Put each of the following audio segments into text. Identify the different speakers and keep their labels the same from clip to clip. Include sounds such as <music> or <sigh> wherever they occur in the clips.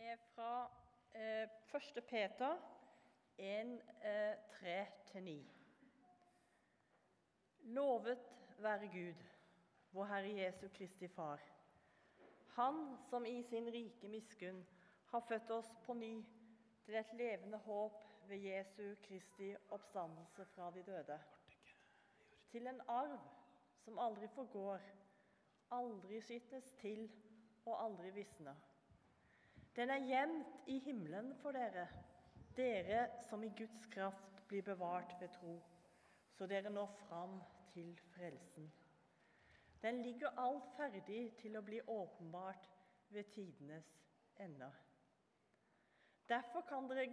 Speaker 1: er fra eh, 1. Peter 1, eh, 3-9. Lovet være Gud, vår Herre Jesu Kristi Far. Han som i sin rike miskunn har født oss på ny til et levende håp ved Jesu Kristi oppstandelse fra de døde. Til en arv som aldri forgår, aldri skitnes til og aldri visner. Den er gjemt i himmelen for dere, dere som i Guds kraft blir bevart ved tro, så dere når fram til frelsen. Den ligger alt ferdig til å bli åpenbart ved tidenes ender. Derfor kan dere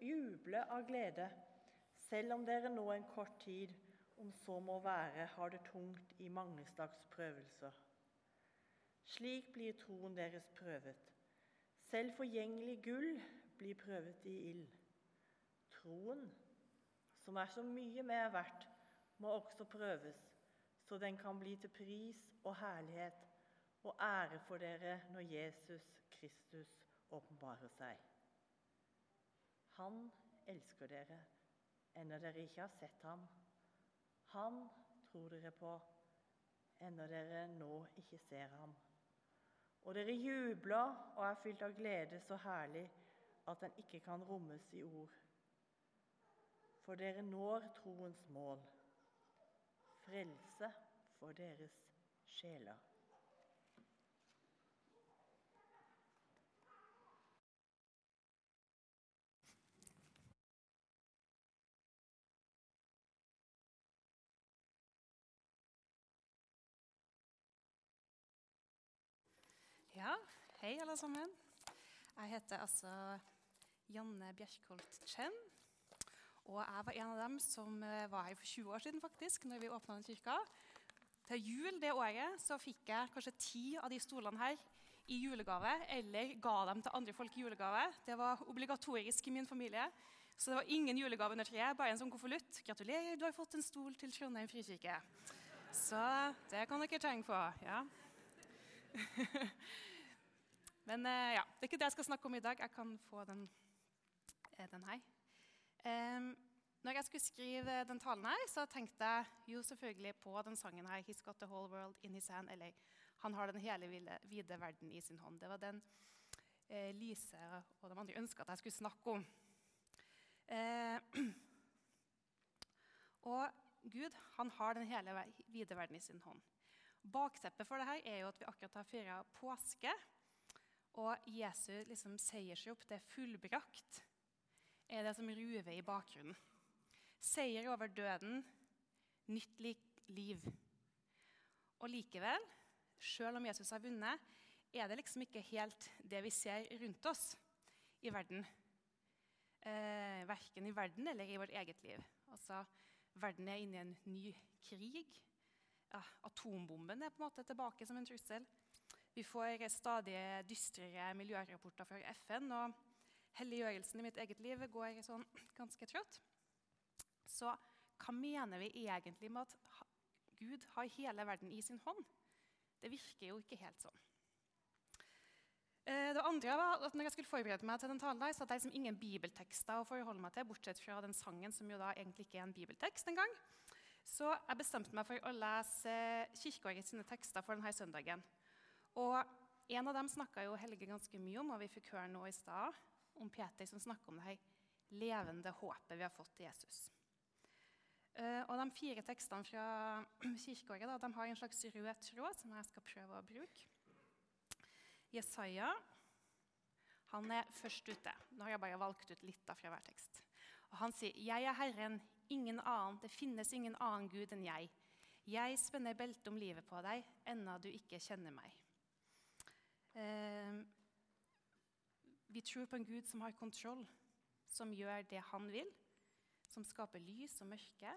Speaker 1: juble av glede, selv om dere nå en kort tid, om så må være, har det tungt i mange slags prøvelser. Slik blir troen deres prøvet. Selv forgjengelig gull blir prøvet i ild. Troen, som er så mye mer verdt, må også prøves, så den kan bli til pris og herlighet og ære for dere når Jesus Kristus åpenbarer seg. Han elsker dere ennå dere ikke har sett ham. Han tror dere på ennå dere nå ikke ser ham. Og dere jubler og er fylt av glede så herlig at den ikke kan rommes i ord. For dere når troens mål, frelse for deres sjeler.
Speaker 2: Ja, hei alle sammen. Jeg heter altså Janne Bjerkholt Chen. Og jeg var en av dem som eh, var her for 20 år siden, faktisk, når vi åpna den kirka. Til jul det året så fikk jeg kanskje ti av de stolene her i julegave, eller ga dem til andre folk i julegave. Det var obligatorisk i min familie. Så det var ingen julegave under treet, bare en sånn konvolutt. Gratulerer, du har fått en stol til Trondheim frikirke. Så det kan dere tenke på. ja. <laughs> Men eh, ja, det er ikke det jeg skal snakke om i dag. Jeg kan få den, eh, den her. Um, når jeg skulle skrive den talen her, så tenkte jeg jo selvfølgelig på den sangen her, 'He's got the whole world in his hand', eller 'Han har den hele vide, verden i sin hånd'. Det var den eh, Lise og de andre ønska at jeg skulle snakke om. Eh, <clears throat> og Gud han har den hele vide verden i sin hånd. Bakteppet for dette er jo at vi akkurat har feira påske. Og Jesu liksom, seiersrop, det er fullbrakt, er det som ruver i bakgrunnen. Seier over døden, nytt liv. Og likevel, selv om Jesus har vunnet, er det liksom ikke helt det vi ser rundt oss i verden. Eh, verken i verden eller i vårt eget liv. Altså, verden er inne i en ny krig. Ja, atombomben er på en måte tilbake som en trussel. Vi får stadig dystrere miljørapporter fra FN, og helliggjørelsen i mitt eget liv går sånn ganske trått. Så hva mener vi egentlig med at Gud har hele verden i sin hånd? Det virker jo ikke helt sånn. Det andre var at når jeg skulle forberede meg til den talen, der, så hadde jeg liksom ingen bibeltekster å forholde meg til, bortsett fra den sangen, som jo da egentlig ikke er en bibeltekst engang. Så jeg bestemte meg for å lese Kirkeåret sine tekster for denne søndagen. Og En av dem snakka jo Helge ganske mye om, og vi fikk høre nå i stad om Peter som snakker om det her levende håpet vi har fått til Jesus. Uh, og De fire tekstene fra <clears throat> kirkeåret da, de har en slags rød tråd som jeg skal prøve å bruke. Jesaja han er først ute. Nå har jeg bare valgt ut litt fra hver tekst. Og Han sier, 'Jeg er Herren, ingen annen. Det finnes ingen annen Gud enn jeg.' 'Jeg spenner beltet om livet på deg, ennå du ikke kjenner meg.' Uh, vi tror på en Gud som har kontroll, som gjør det han vil, som skaper lys og mørke,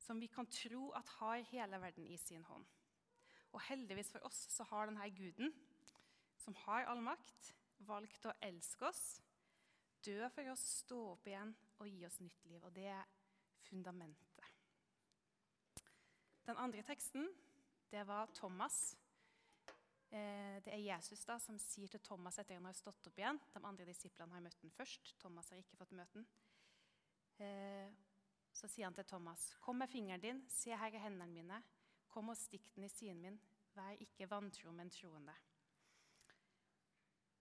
Speaker 2: som vi kan tro at har hele verden i sin hånd. Og heldigvis for oss så har denne guden, som har all makt, valgt å elske oss, dø for oss, stå opp igjen og gi oss nytt liv. Og det er fundamentet. Den andre teksten det var Thomas det er Jesus da som sier til Thomas etter at han har stått opp igjen De andre disiplene har møtt den først. Thomas har ikke fått møte den. Eh, så sier han til Thomas.: Kom med fingeren din, se her er hendene mine. Kom og stikk den i siden min. Vær ikke vantro, men troende.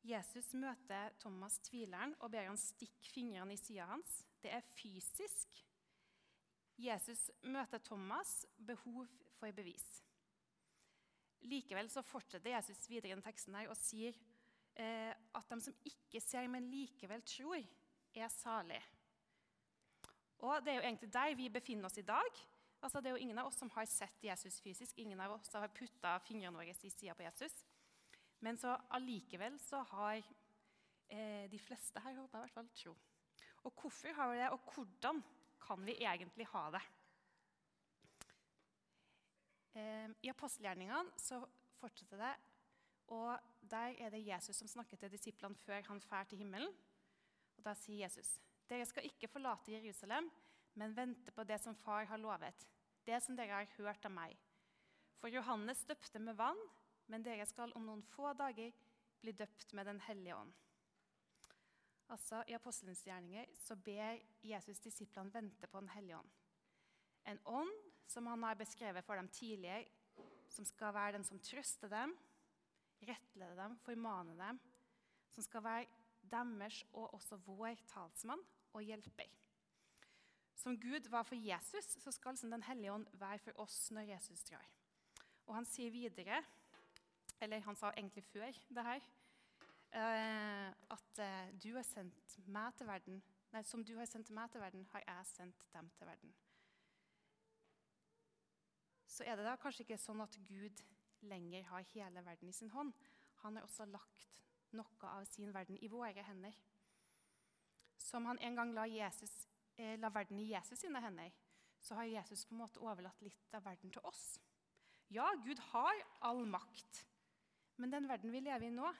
Speaker 2: Jesus møter Thomas tvileren og ber han stikke fingrene i sida hans. Det er fysisk. Jesus møter Thomas behov for bevis. Likevel så fortsetter Jesus videre i teksten her og sier eh, at de som ikke ser, men likevel tror, er salige. Og Det er jo egentlig der vi befinner oss i dag. Altså, det er jo Ingen av oss som har sett Jesus fysisk. Ingen av oss har putta fingrene våre i sida på Jesus. Men så allikevel så har eh, de fleste her håper jeg i hvert fall tro. Og hvorfor har vi det, og hvordan kan vi egentlig ha det? Eh, I apostelgjerningene så fortsetter det, og der er det Jesus som snakker til disiplene før han drar til himmelen. Og Da sier Jesus.: Dere skal ikke forlate Jerusalem, men vente på det som far har lovet, det som dere har hørt av meg. For Johannes døpte med vann, men dere skal om noen få dager bli døpt med Den hellige ånd. Altså, I apostelens gjerninger så ber Jesus disiplene vente på Den hellige ånd. En ånd som han har beskrevet for dem tidligere, som skal være den som trøster dem, rettleder dem, formaner dem, som skal være deres og også vår talsmann og hjelper. Som Gud var for Jesus, så skal liksom Den hellige ånd være for oss når Jesus drar. Og han sier videre, eller han sa egentlig før det her, eh, at eh, du har sendt meg til verden, nei, som du har sendt meg til verden, har jeg sendt dem til verden så er det da kanskje ikke sånn at Gud lenger har hele verden i sin hånd. Han har også lagt noe av sin verden i våre hender. Som han en gang la, Jesus, eh, la verden i Jesus sine hender, så har Jesus på en måte overlatt litt av verden til oss. Ja, Gud har all makt, men den verden vi lever i nå,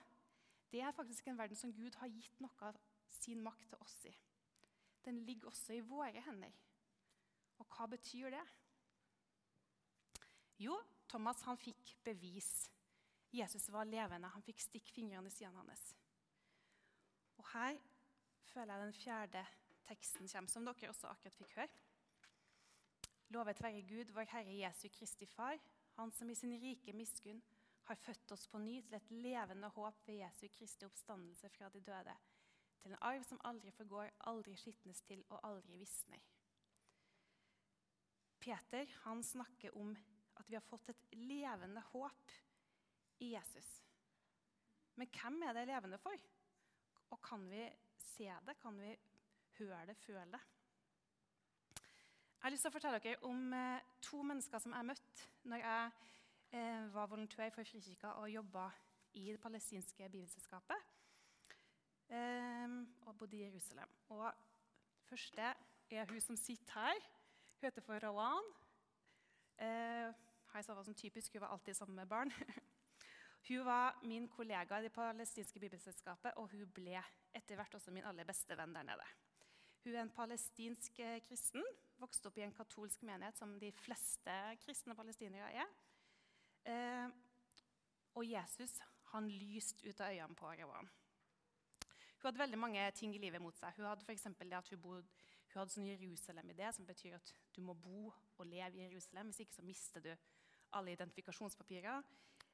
Speaker 2: det er faktisk en verden som Gud har gitt noe av sin makt til oss i. Den ligger også i våre hender. Og hva betyr det? Jo, Thomas han fikk bevis. Jesus var levende. Han fikk stikke fingrene i sidene hans. Og Her føler jeg den fjerde teksten kommer, som dere også akkurat fikk høre. Lovet være Gud, vår Herre Jesu Kristi Far, Han som i sin rike miskunn har født oss på ny til et levende håp ved Jesu Kristi oppstandelse fra de døde, til en arv som aldri forgår, aldri skitnes til og aldri visner. Peter han snakker om at vi har fått et levende håp i Jesus. Men hvem er det levende for? Og kan vi se det? Kan vi høre det, føle det? Jeg har lyst til å fortelle dere om eh, to mennesker som jeg møtte når jeg eh, var volontør for Frikirka og jobba i det palestinske bibelselskapet. Eh, og bodde i Jerusalem. Og første er hun som sitter her. Hun heter for Rawan. Her sa som typisk, Hun var alltid sammen med barn. <laughs> Hun var min kollega i det palestinske bibelselskapet, og hun ble etter hvert også min aller beste venn der nede. Hun er en palestinsk eh, kristen, vokste opp i en katolsk menighet, som de fleste kristne palestinere er. Eh, og Jesus han lyste ut av øynene på Rawan. Hun hadde veldig mange ting i livet mot seg. Hun hadde for det at hun, bod, hun hadde sånn Jerusalem-idé, som betyr at du må bo og leve i Jerusalem. Hvis ikke så mister du alle identifikasjonspapirer.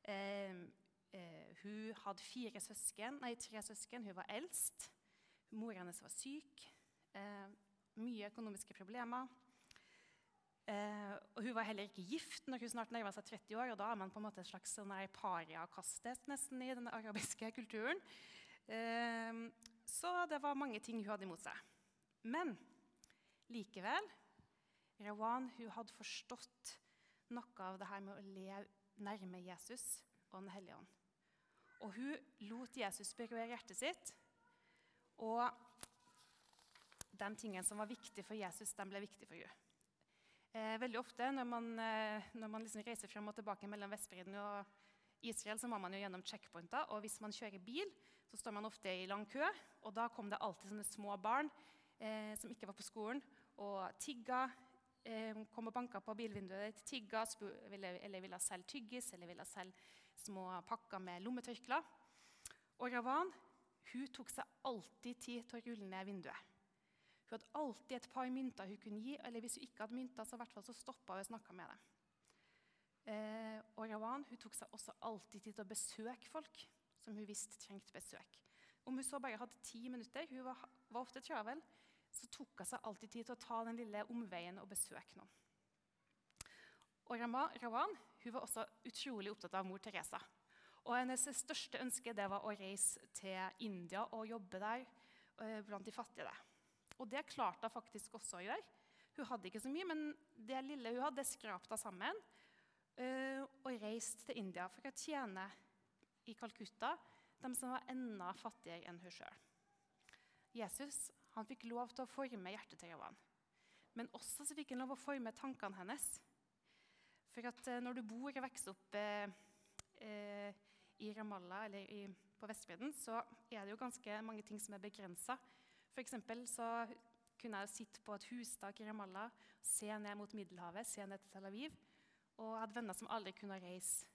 Speaker 2: Eh, eh, hun hadde fire søsken, nei, tre søsken. Hun var eldst. Mor hennes var syk. Eh, mye økonomiske problemer. Eh, og Hun var heller ikke gift når hun snart nærma seg 30 år. og Da er man på en måte et slags pariakastet pariakaste nesten i den arabiske <laughs> kulturen. Eh, så det var mange ting hun hadde imot seg. Men likevel Rawan hun hadde forstått noe av det her med å leve nærme Jesus og Den hellige ånd. Og hun lot Jesus berøre hjertet sitt. Og de tingene som var viktige for Jesus, de ble viktige for henne. Eh, veldig ofte når man, eh, når man liksom reiser frem og tilbake mellom Vestbredden og Israel, så må man jo gjennom checkpointer. Og hvis man kjører bil, så står man ofte i lang kø. Og da kom det alltid sånne små barn eh, som ikke var på skolen, og tigga kom og banka på bilvinduet ditt, tigga, eller ville selge tyggis eller ville selge små pakker med lommetørklær. Og Ravan hun tok seg alltid tid til å rulle ned vinduet. Hun hadde alltid et par mynter hun kunne gi, eller hvis hun ikke hadde mynter, så, hvert fall så stoppa hun og snakka med dem. Eh, og Rawan hun tok seg også alltid tid til å besøke folk som hun visste trengte besøk. Om hun så bare hadde ti minutter, hun var, var ofte travel, så tok hun seg alltid tid til å ta den lille omveien og besøke noen. Og Rawan hun var også utrolig opptatt av mor Teresa. Og Hennes største ønske det var å reise til India og jobbe der eh, blant de fattige. Og det klarte hun faktisk også å gjøre. Hun hadde ikke så mye, men det lille hun hadde, skrapte hun sammen uh, og reiste til India for å tjene i Calcutta de som var enda fattigere enn hun sjøl. Jesus han fikk lov til å forme hjertet til Ravan. Men også så fikk han lov å forme tankene hennes. For at uh, når du bor og vokser opp eh, i Ramallah eller i, på Vestbredden, så er det jo ganske mange ting som er begrensa. For så kunne jeg sitte på et hustak i Ramallah, se ned mot Middelhavet, se ned til Tel Aviv. Og hadde venner som aldri kunne reise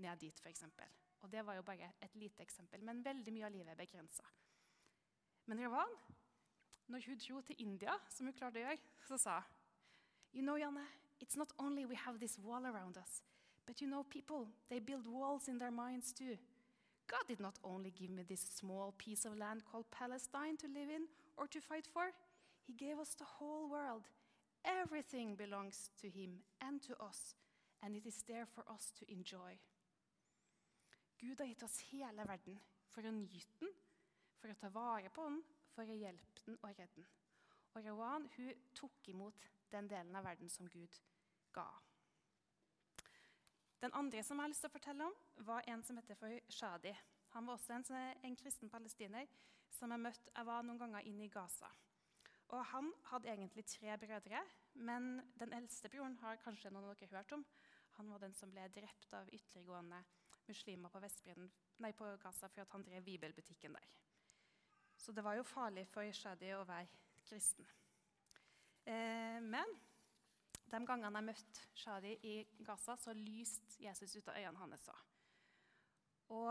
Speaker 2: ned dit, f.eks. Og det var jo bare et lite eksempel, men veldig mye av livet er begrensa. Men Ravan, når hun dro til India, som hun klarte å gjøre, så sa You know, Janne, it's not only we have this wall around us, but you know, people, they build walls in their minds too. God did not only give me this small piece of land called Palestine to live in or to fight for, He gave us the whole world. Everything belongs to Him and to us, and it is there for us to enjoy. Gud har gitt oss hele verden for å nyte den, for å ta vare på den, for å hjelpe den og redde den. Og Rowan hun tok imot den delen av verden som Gud ga. Den andre som jeg har lyst til å fortelle om, var en som heter for Shadi. Han var også en, en kristen palestiner som jeg møtte Jeg var noen ganger inne i Gaza. Og Han hadde egentlig tre brødre, men den eldste broren har kanskje noen av dere hørt om. Han var den som ble drept av ytterliggående muslimer på, nei, på Gaza for at han drev bibelbutikken der. Så det var jo farlig for Shadi å være kristen. Eh, men de gangene jeg møtte Shadi i Gaza, så lyste Jesus ut av øynene hans. Og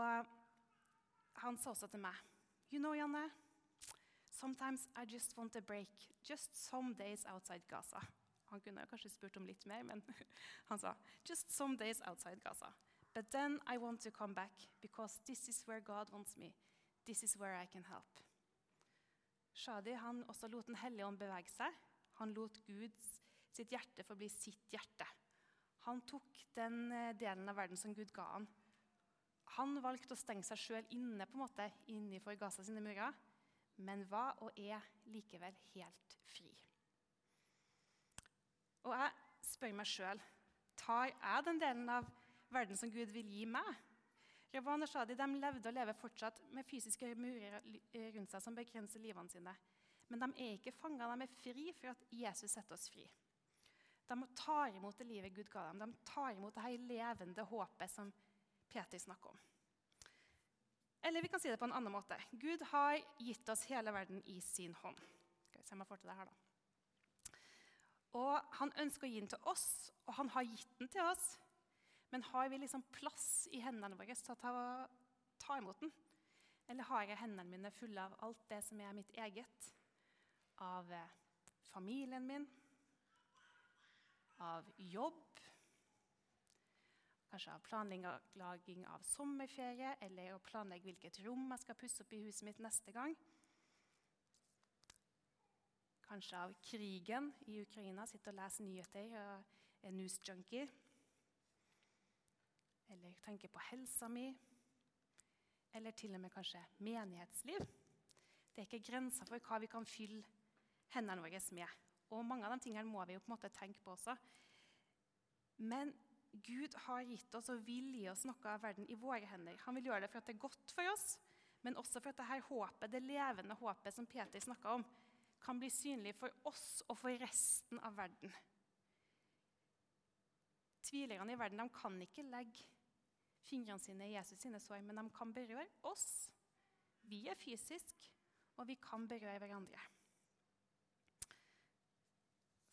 Speaker 2: han sa også til meg You know, Janne, sometimes I just want a break. Just some days outside Gaza. Han kunne kanskje spurt om litt mer, men <laughs> han sa just some days outside Gaza. But then I want to come back because this is where God wants me. This is where I can help. Shadi han også lot Den hellige ånd bevege seg. Han lot Guds sitt hjerte forbli sitt hjerte. Han tok den eh, delen av verden som Gud ga han. Han valgte å stenge seg sjøl inne på en måte, innenfor Gaza sine murer, men var og er likevel helt fri. Og jeg spør meg sjøl tar jeg den delen av verden som Gud vil gi meg. Ravan og Shadi de levde og lever fortsatt med fysiske murer rundt seg som begrenser livene sine. Men de er ikke fanga, de er fri for at Jesus setter oss fri. De tar imot det livet Gud ga dem. De tar imot det her levende håpet som Peter snakker om. Eller vi kan si det på en annen måte. Gud har gitt oss hele verden i sin hånd. Skal vi se om jeg får til det her da. Og Han ønsker å gi den til oss, og han har gitt den til oss. Men har vi liksom plass i hendene våre til å ta, ta imot den? Eller har jeg hendene mine fulle av alt det som er mitt eget? Av eh, familien min, av jobb, kanskje av planlegging av sommerferie, eller å planlegge hvilket rom jeg skal pusse opp i huset mitt neste gang. Kanskje av krigen i Ukraina, sitte og lese nyheter og er news-junkie. Eller tenke på helsa mi. Eller til og med kanskje menighetsliv. Det er ikke grenser for hva vi kan fylle hendene våre med. Og mange av de tingene må vi jo på en måte tenke på også. Men Gud har gitt oss og vil gi oss noe av verden i våre hender. Han vil gjøre det for at det er godt for oss, men også for at dette håpet, det levende håpet som Peter snakka om, kan bli synlig for oss og for resten av verden. Tvilerne i verden de kan ikke legge fingrene sine i Jesus sine sår, men de kan berøre oss. Vi er fysisk, og vi kan berøre hverandre.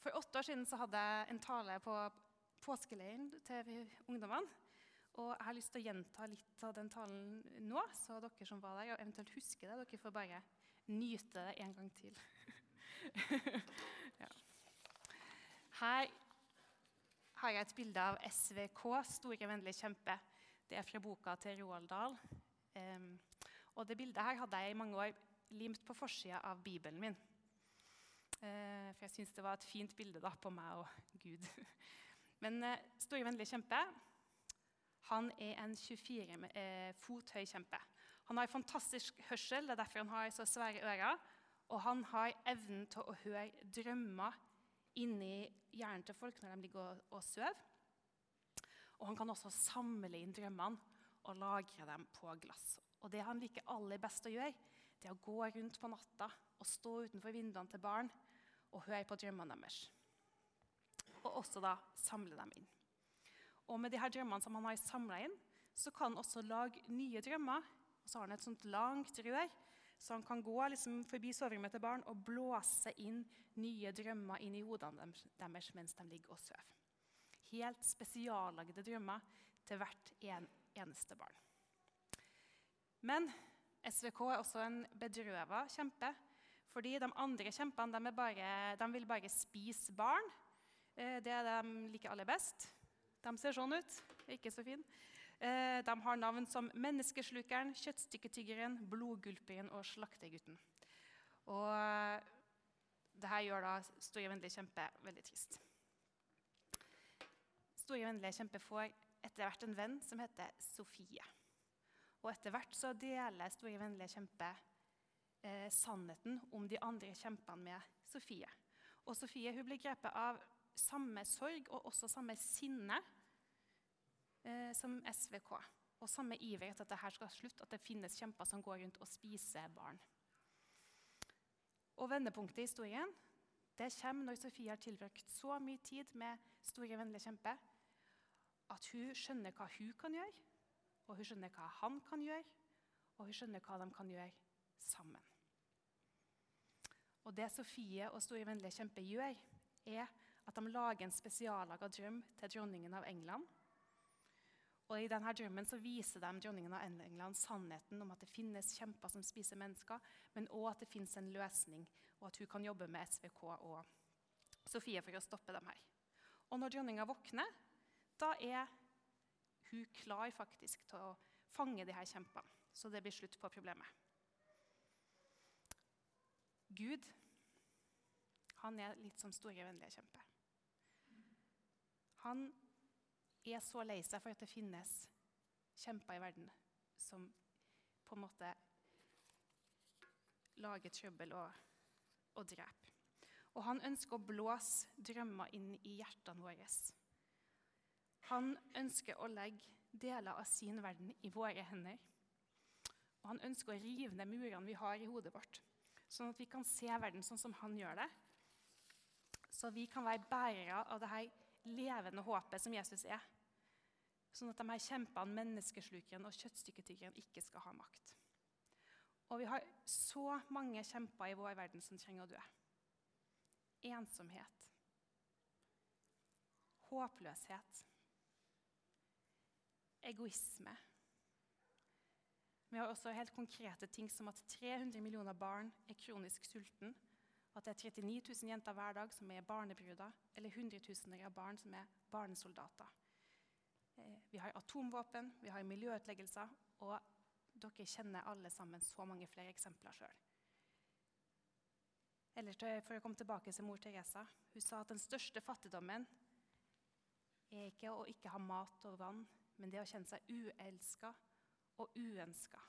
Speaker 2: For åtte år siden så hadde jeg en tale på påskeleiren til ungdommene. Og jeg har lyst til å gjenta litt av den talen nå, så dere som var der, og eventuelt husker det, dere får bare nyte det en gang til. <laughs> ja. Her har jeg et bilde av SVK, Store vennlige kjempe. Det er fra boka til Roald Dahl. Um, og det bildet her hadde jeg i mange år limt på forsida av Bibelen min. Uh, for jeg syns det var et fint bilde da, på meg og Gud. <laughs> Men uh, Store vennlige kjempe han er en 24 uh, fot høy kjempe. Han har fantastisk hørsel, det er derfor han har så svære ører. Og han har evnen til å høre drømmer inni hjernen til folk når de ligger og, og sover. Og han kan også samle inn drømmene og lagre dem på glass. Og det han liker aller best å gjøre, det er å gå rundt på natta og stå utenfor vinduene til barn og høre på drømmene deres. Og også da samle dem inn. Og med de her drømmene som han har samla inn, så kan han også lage nye drømmer. Og så har han et sånt langt rør, så han kan gå liksom forbi soverommet til barn og blåse inn nye drømmer inn i hodene deres mens de ligger og sover. Helt spesiallagde drømmer til hvert en, eneste barn. Men SVK er også en bedrøva kjempe. Fordi de andre kjempene de, bare, de vil bare spise barn. Eh, det er det de liker aller best. De ser sånn ut. Ikke så fin. Eh, de har navn som Menneskeslukeren, Kjøttstykketyggeren, Blodgulperen og Slaktegutten. Og det dette gjør da Store vennlige kjempe veldig trist. Store vennlige kjempe får etter hvert en venn som heter Sofie. Og etter hvert så deler Store vennlige kjempe eh, sannheten om de andre kjempene med Sofie. Og Sofie hun blir grepet av samme sorg og også samme sinne eh, som SVK. Og samme iver etter at dette skal slutte, at det finnes kjemper som går rundt og spiser barn. Og Vendepunktet i historien det kommer når Sofie har tilbrakt så mye tid med store, vennlige kjemper at hun skjønner hva hun kan gjøre, og hun skjønner hva han kan gjøre, og hun skjønner hva de kan gjøre sammen. Og Det Sofie og Store vennlige Kjempe gjør, er at de lager en spesiallaga drøm til dronningen av England og I denne drømmen så viser de dronningen av England sannheten om at det finnes kjemper som spiser mennesker, men òg at det finnes en løsning, og at hun kan jobbe med SVK og Sofie for å stoppe dem her. Og når dronninga våkner, da er hun klar faktisk til å fange de her kjempene. Så det blir slutt på problemet. Gud han er litt som store, vennlige kjempe. Han er så lei seg for at det finnes kjemper i verden som på en måte lager trøbbel og, og dreper. Og han ønsker å blåse drømmer inn i hjertene våre. Han ønsker å legge deler av sin verden i våre hender. Og han ønsker å rive ned murene vi har i hodet vårt, sånn at vi kan se verden sånn som han gjør det. Så vi kan være bærere av det her levende håpet som Jesus er sånn at de her kjempene, menneskeslukeren og kjøttstykketyggeren, ikke skal ha makt. Og vi har så mange kjemper i vår verden som trenger å dø. Ensomhet. Håpløshet. Egoisme. Vi har også helt konkrete ting som at 300 millioner barn er kronisk sulten, at det er 39 000 jenter hver dag som er barnebruder, eller hundretusener av barn som er barnesoldater. Eh, vi har atomvåpen, vi har miljøutleggelser, og dere kjenner alle sammen så mange flere eksempler sjøl. For å komme tilbake til mor Teresa. Hun sa at den største fattigdommen er ikke å ikke ha mat og vann, men det å kjenne seg uelska og uønska.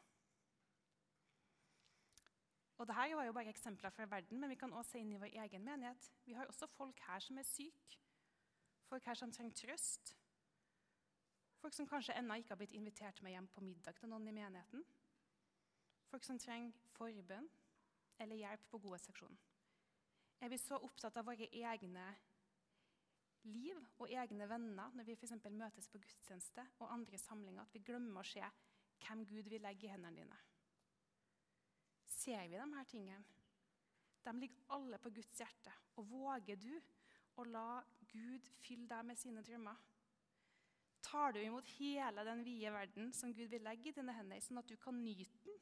Speaker 2: Og Dette var jo bare eksempler fra verden, men vi kan også se inn i vår egen menighet. Vi har også folk her som er syke, folk her som trenger trøst, Folk som kanskje ennå ikke har blitt invitert med hjem på middag til noen i menigheten. Folk som trenger forbønn eller hjelp på gode seksjonen. Er vi så opptatt av våre egne liv og egne venner når vi f.eks. møtes på gudstjeneste og andre samlinger, at vi glemmer å se hvem Gud vil legge i hendene dine? Ser vi de her tingene? De ligger alle på Guds hjerte. Og våger du å la Gud fylle deg med sine drømmer? Tar du imot hele den vide verden som Gud vil legge i dine hender, sånn at du kan nyte den,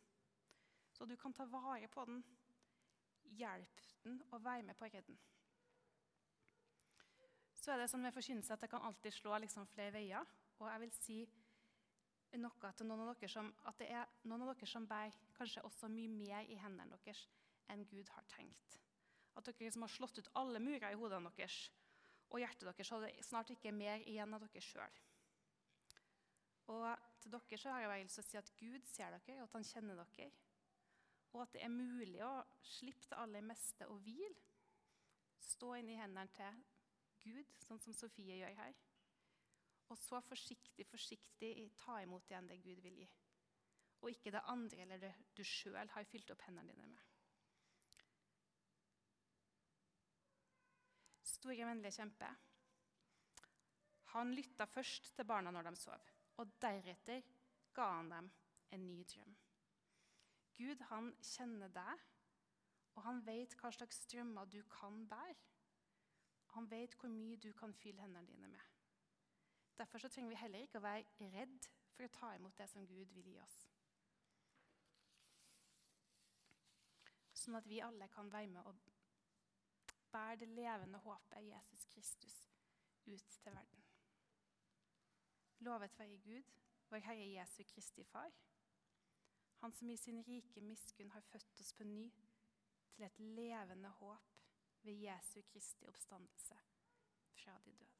Speaker 2: så du kan ta vare på den, hjelpe den og være med på å redde den? Så er det sånn med forkynnelse at det kan alltid slå liksom flere veier. Og jeg vil si noe til noen av dere som, at det er noen av dere som bærer kanskje også mye mer i hendene deres enn Gud har tenkt. At dere liksom har slått ut alle murer i hodene deres, og hjertet deres hadde snart ikke mer igjen av dere sjøl. Og til dere så har jeg lyst til å si at Gud ser dere, og at han kjenner dere. Og at det er mulig å slippe det aller meste og hvile. Stå inn i hendene til Gud, sånn som Sofie gjør her. Og så forsiktig, forsiktig ta imot igjen det Gud vil gi. Og ikke det andre eller det du sjøl har fylt opp hendene dine med. Store, vennlige kjempe. Han lytta først til barna når de sov, og deretter ga han dem en ny drøm. Gud han kjenner deg, og han vet hva slags drømmer du kan bære. Han vet hvor mye du kan fylle hendene dine med. Derfor så trenger vi heller ikke å være redd for å ta imot det som Gud vil gi oss. Sånn at vi alle kan være med og bære det levende håpet Jesus Kristus ut til verden. Lovet være Gud, vår Herre Jesu Kristi Far, Han som i sin rike miskunn har født oss på ny til et levende håp ved Jesu Kristi oppstandelse fra de døde.